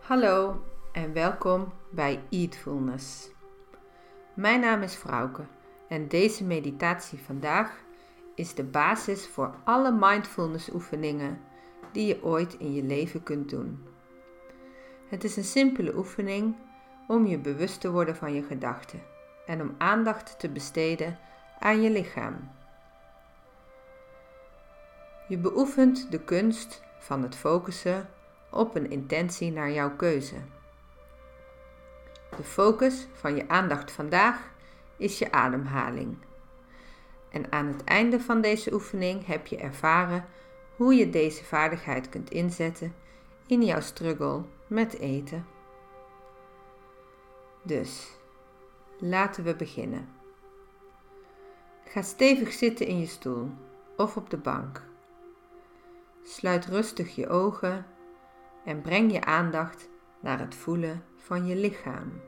Hallo en welkom bij Eatfulness. Mijn naam is Frauke en deze meditatie vandaag is de basis voor alle mindfulness oefeningen die je ooit in je leven kunt doen. Het is een simpele oefening om je bewust te worden van je gedachten en om aandacht te besteden aan je lichaam. Je beoefent de kunst van het focussen op een intentie naar jouw keuze. De focus van je aandacht vandaag is je ademhaling. En aan het einde van deze oefening heb je ervaren hoe je deze vaardigheid kunt inzetten in jouw struggle met eten. Dus, laten we beginnen. Ga stevig zitten in je stoel of op de bank. Sluit rustig je ogen en breng je aandacht naar het voelen van je lichaam.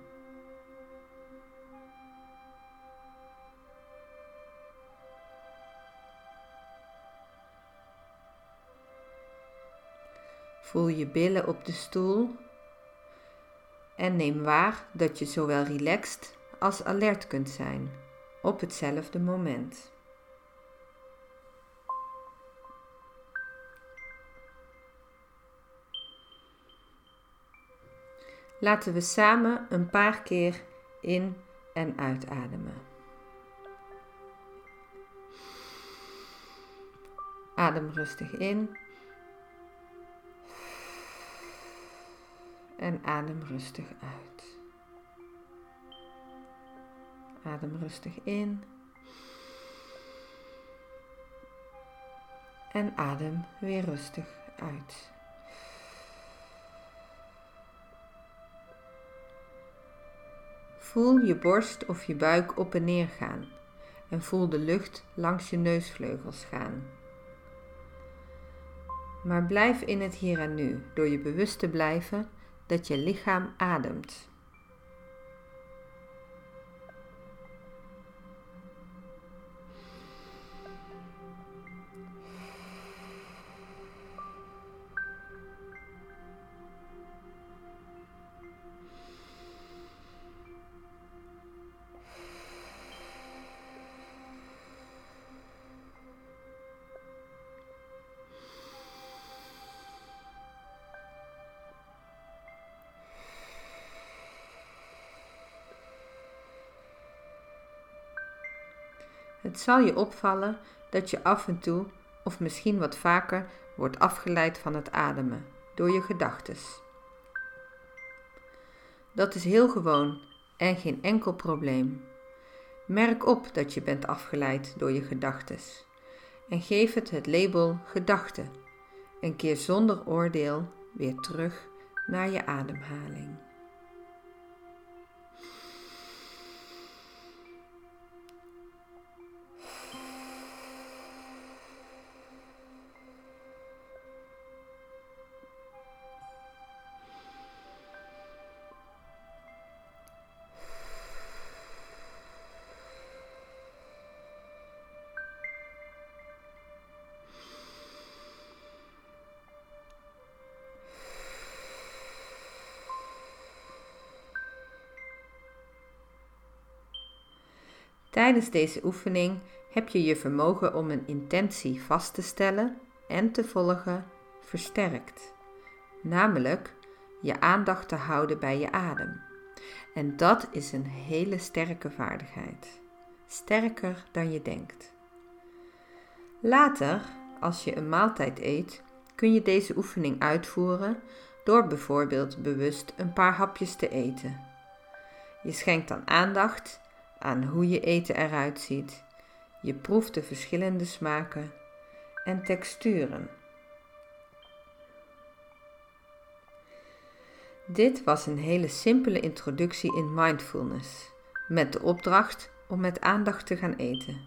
Voel je billen op de stoel en neem waar dat je zowel relaxed als alert kunt zijn op hetzelfde moment. Laten we samen een paar keer in en uitademen. Adem rustig in. En adem rustig uit. Adem rustig in. En adem weer rustig uit. Voel je borst of je buik op en neer gaan en voel de lucht langs je neusvleugels gaan. Maar blijf in het hier en nu door je bewust te blijven dat je lichaam ademt. Het zal je opvallen dat je af en toe, of misschien wat vaker, wordt afgeleid van het ademen door je gedachtes. Dat is heel gewoon en geen enkel probleem. Merk op dat je bent afgeleid door je gedachtes en geef het het label gedachte en keer zonder oordeel weer terug naar je ademhaling. Tijdens deze oefening heb je je vermogen om een intentie vast te stellen en te volgen versterkt. Namelijk je aandacht te houden bij je adem. En dat is een hele sterke vaardigheid. Sterker dan je denkt. Later, als je een maaltijd eet, kun je deze oefening uitvoeren door bijvoorbeeld bewust een paar hapjes te eten. Je schenkt dan aandacht aan hoe je eten eruit ziet. Je proeft de verschillende smaken en texturen. Dit was een hele simpele introductie in mindfulness, met de opdracht om met aandacht te gaan eten.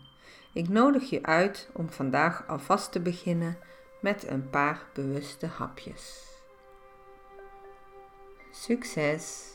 Ik nodig je uit om vandaag alvast te beginnen met een paar bewuste hapjes. Succes!